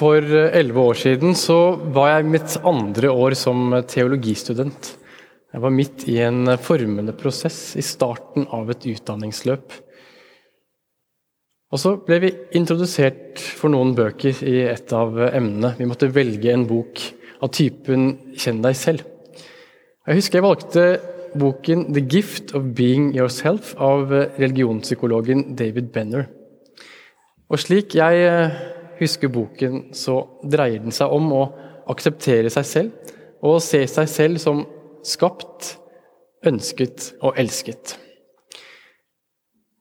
For elleve år siden så var jeg mitt andre år som teologistudent. Jeg var midt i en formende prosess i starten av et utdanningsløp. Og så ble vi introdusert for noen bøker i et av emnene. Vi måtte velge en bok av typen 'Kjenn deg selv'. Jeg husker jeg valgte boken 'The Gift of Being Yourself' av religionspsykologen David Benner. Og slik jeg eh, husker boken, så dreier den seg om å akseptere seg selv og se seg selv som skapt, ønsket og elsket.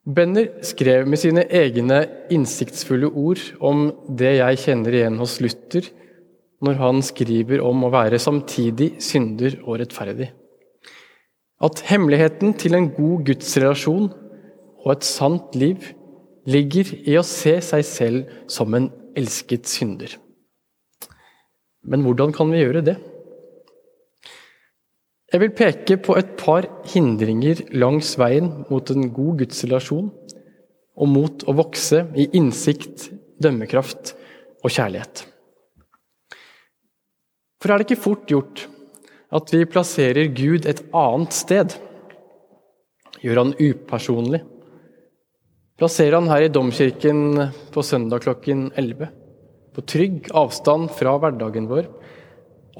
Benner skrev med sine egne innsiktsfulle ord om det jeg kjenner igjen hos Luther, når han skriver om å være samtidig synder og rettferdig. At hemmeligheten til en god gudsrelasjon og et sant liv ligger i å se seg selv som en elsket synder. Men hvordan kan vi gjøre det? Jeg vil peke på et par hindringer langs veien mot en god gudsrelasjon og mot å vokse i innsikt, dømmekraft og kjærlighet. For er det ikke fort gjort at vi plasserer Gud et annet sted? Gjør han upersonlig? Plasserer han her i domkirken på søndag klokken 11? På trygg avstand fra hverdagen vår?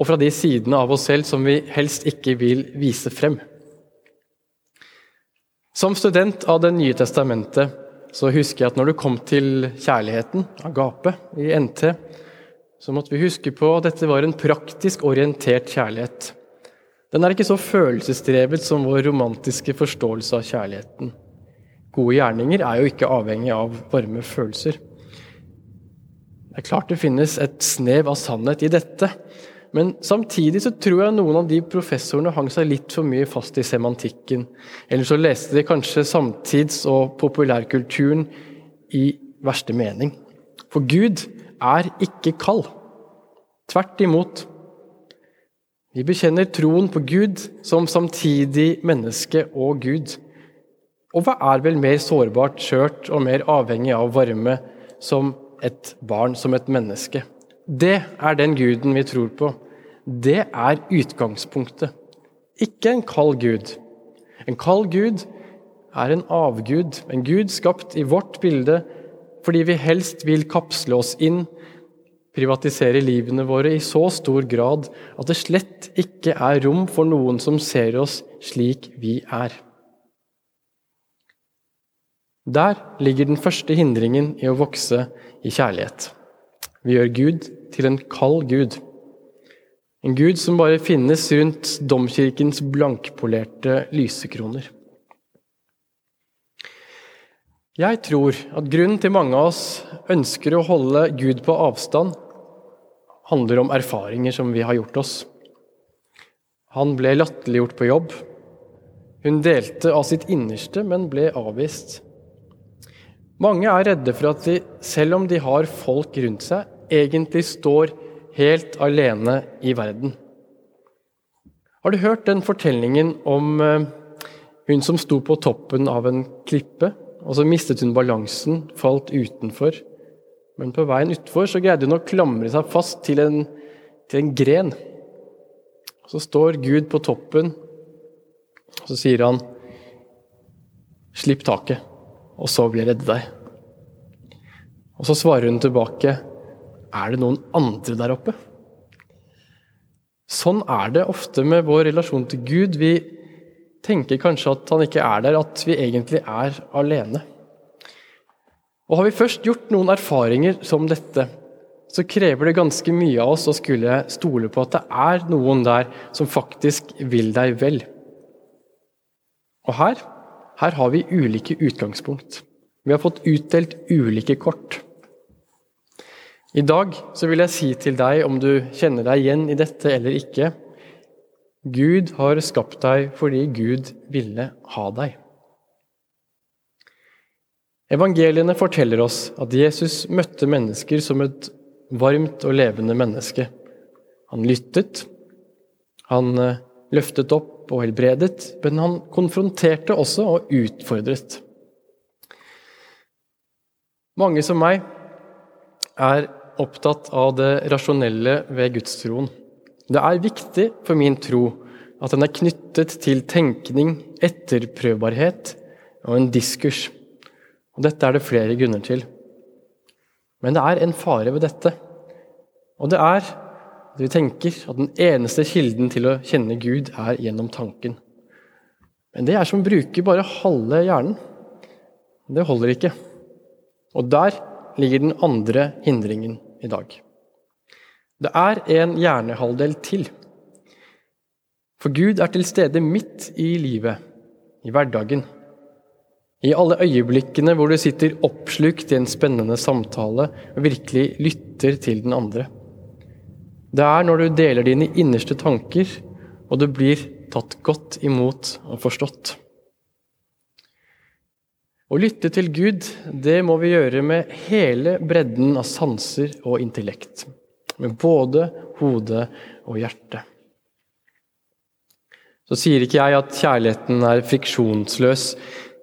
og fra de sidene av oss selv som vi helst ikke vil vise frem. Som student av Det nye testamentet så husker jeg at når du kom til kjærligheten, agape, i NT, så måtte vi huske på at dette var en praktisk orientert kjærlighet. Den er ikke så følelsesdrevet som vår romantiske forståelse av kjærligheten. Gode gjerninger er jo ikke avhengig av varme følelser. Det er klart det finnes et snev av sannhet i dette, men samtidig så tror jeg noen av de professorene hang seg litt for mye fast i semantikken. Eller så leste de kanskje samtids- og populærkulturen i verste mening. For Gud er ikke kald. Tvert imot. Vi bekjenner troen på Gud som samtidig menneske og Gud. Og hva er vel mer sårbart, skjørt og mer avhengig av varme som et barn, som et menneske? Det er den guden vi tror på. Det er utgangspunktet. Ikke en kald gud. En kald gud er en avgud, en gud skapt i vårt bilde fordi vi helst vil kapsle oss inn, privatisere livene våre i så stor grad at det slett ikke er rom for noen som ser oss slik vi er. Der ligger den første hindringen i å vokse i kjærlighet. Vi gjør Gud til en kald gud. En gud som bare finnes rundt domkirkens blankpolerte lysekroner. Jeg tror at grunnen til mange av oss ønsker å holde Gud på avstand, handler om erfaringer som vi har gjort oss. Han ble latterliggjort på jobb. Hun delte av sitt innerste, men ble avvist. Mange er redde for at de, selv om de har folk rundt seg, egentlig står helt alene i verden. Har du hørt den fortellingen om eh, hun som sto på toppen av en klippe, og så mistet hun balansen, falt utenfor. Men på veien utfor så greide hun å klamre seg fast til en, til en gren. Så står Gud på toppen, og så sier han, 'Slipp taket' og så vil jeg redde deg. Og så svarer hun tilbake, er det noen andre der oppe? Sånn er det ofte med vår relasjon til Gud. Vi tenker kanskje at han ikke er der, at vi egentlig er alene. Og Har vi først gjort noen erfaringer som dette, så krever det ganske mye av oss å skulle stole på at det er noen der som faktisk vil deg vel. Og her, her har vi ulike utgangspunkt. Vi har fått utdelt ulike kort. I dag så vil jeg si til deg, om du kjenner deg igjen i dette eller ikke Gud har skapt deg fordi Gud ville ha deg. Evangeliene forteller oss at Jesus møtte mennesker som et varmt og levende menneske. Han lyttet, han eh, løftet opp og helbredet, men han konfronterte også og utfordret. Mange som meg er opptatt av det rasjonelle ved gudstroen. Det er viktig for min tro at den er knyttet til tenkning, etterprøvbarhet og en diskurs. Og Dette er det flere grunner til. Men det er en fare ved dette. Og det er at vi tenker at den eneste kilden til å kjenne Gud er gjennom tanken. Men det er som å bruke bare halve hjernen. Det holder ikke. Og der ligger den andre hindringen i dag. Det er en hjernehalvdel til. For Gud er til stede midt i livet, i hverdagen. I alle øyeblikkene hvor du sitter oppslukt i en spennende samtale og virkelig lytter til den andre. Det er når du deler dine innerste tanker, og du blir tatt godt imot og forstått. Å lytte til Gud, det må vi gjøre med hele bredden av sanser og intellekt. Med både hode og hjerte. Så sier ikke jeg at kjærligheten er friksjonsløs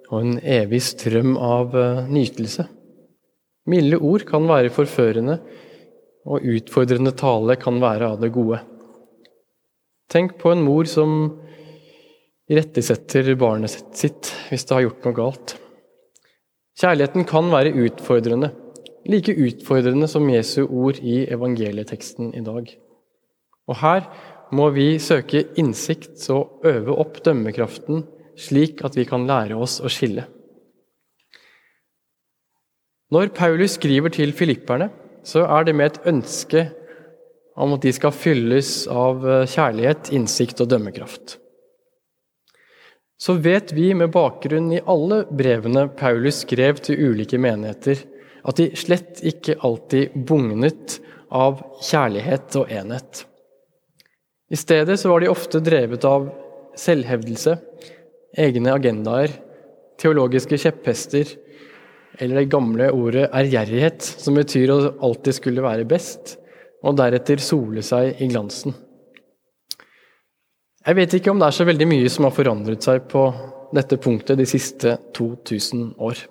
og en evig strøm av eh, nytelse. Milde ord kan være forførende, og utfordrende tale kan være av det gode. Tenk på en mor som irettesetter barnet sitt hvis det har gjort noe galt. Kjærligheten kan være utfordrende, like utfordrende som Jesu ord i evangelieteksten i dag. Og her må vi søke innsikt og øve opp dømmekraften, slik at vi kan lære oss å skille. Når Paulus skriver til filipperne, så er det med et ønske om at de skal fylles av eh, kjærlighet, innsikt og dømmekraft. Så vet vi med bakgrunn i alle brevene Paulus skrev til ulike menigheter, at de slett ikke alltid bugnet av kjærlighet og enhet. I stedet så var de ofte drevet av selvhevdelse, egne agendaer, teologiske kjepphester eller det gamle ordet ærgjerrighet, som betyr å alltid skulle være best, og deretter sole seg i glansen. Jeg vet ikke om det er så veldig mye som har forandret seg på dette punktet de siste 2000 år.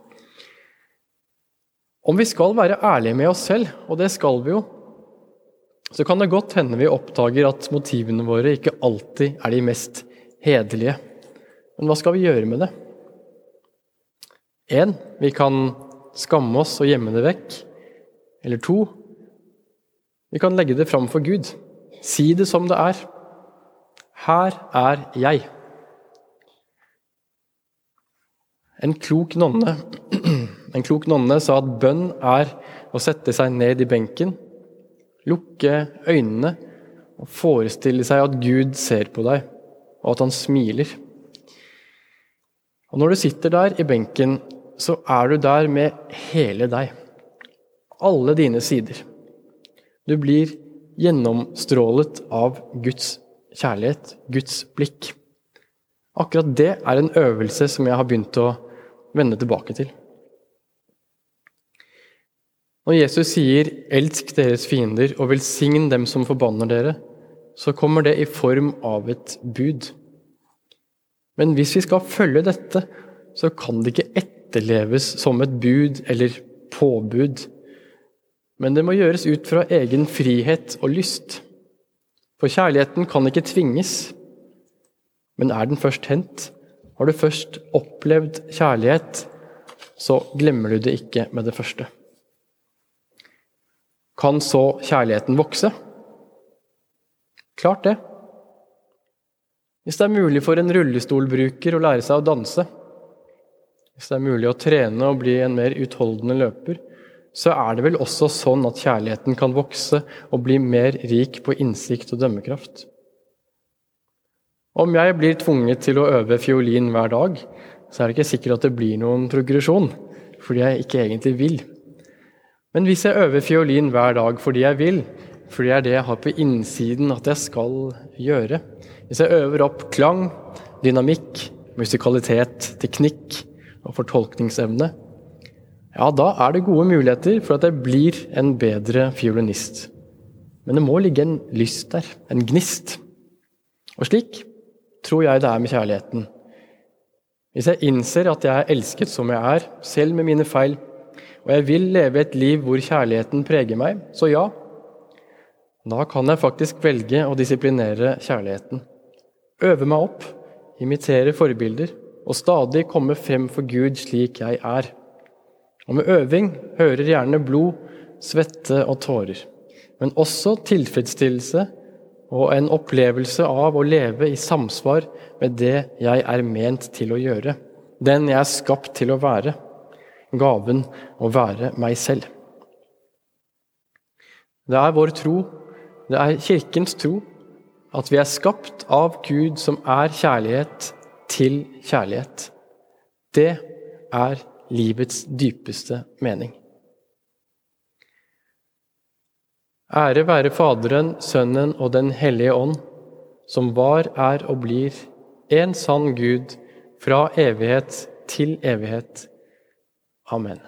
Om vi skal være ærlige med oss selv, og det skal vi jo, så kan det godt hende vi oppdager at motivene våre ikke alltid er de mest hederlige. Men hva skal vi gjøre med det? Én, vi kan skamme oss og gjemme det vekk. Eller to, vi kan legge det fram for Gud. Si det som det er. Her er jeg. En klok nonne, en klok nonne sa at bønn er å sette seg ned i benken, lukke øynene og forestille seg at Gud ser på deg, og at han smiler. Og Når du sitter der i benken så er du der med hele deg. Alle dine sider. Du blir gjennomstrålet av Guds kjærlighet, Guds blikk. Akkurat det er en øvelse som jeg har begynt å vende tilbake til. Når Jesus sier 'elsk deres fiender og velsign dem som forbanner dere', så kommer det i form av et bud. Men hvis vi skal følge dette, så kan det ikke etter etterleves som et bud eller påbud. Men det må gjøres ut fra egen frihet og lyst. For kjærligheten kan ikke tvinges. Men er den først hendt, har du først opplevd kjærlighet, så glemmer du det ikke med det første. Kan så kjærligheten vokse? Klart det. Hvis det er mulig for en rullestolbruker å lære seg å danse, hvis det er mulig å trene og bli en mer utholdende løper, så er det vel også sånn at kjærligheten kan vokse og bli mer rik på innsikt og dømmekraft. Om jeg blir tvunget til å øve fiolin hver dag, så er det ikke sikkert at det blir noen progresjon, fordi jeg ikke egentlig vil. Men hvis jeg øver fiolin hver dag fordi jeg vil, fordi det er det jeg har på innsiden at jeg skal gjøre Hvis jeg øver opp klang, dynamikk, musikalitet, teknikk, og fortolkningsevne, ja, da er det gode muligheter for at jeg blir en bedre fiolinist. Men det må ligge en lyst der, en gnist. Og slik tror jeg det er med kjærligheten. Hvis jeg innser at jeg er elsket som jeg er, selv med mine feil, og jeg vil leve et liv hvor kjærligheten preger meg, så ja. Da kan jeg faktisk velge å disiplinere kjærligheten. Øve meg opp, imitere forbilder og stadig komme frem for Gud slik jeg er. Og med øving hører gjerne blod, svette og tårer, men også tilfredsstillelse og en opplevelse av å leve i samsvar med det jeg er ment til å gjøre, den jeg er skapt til å være, gaven å være meg selv. Det er vår tro, det er Kirkens tro, at vi er skapt av Gud som er kjærlighet, til kjærlighet. Det er livets dypeste mening. Ære være Faderen, Sønnen og Den hellige ånd, som var, er og blir en sann Gud fra evighet til evighet. Amen.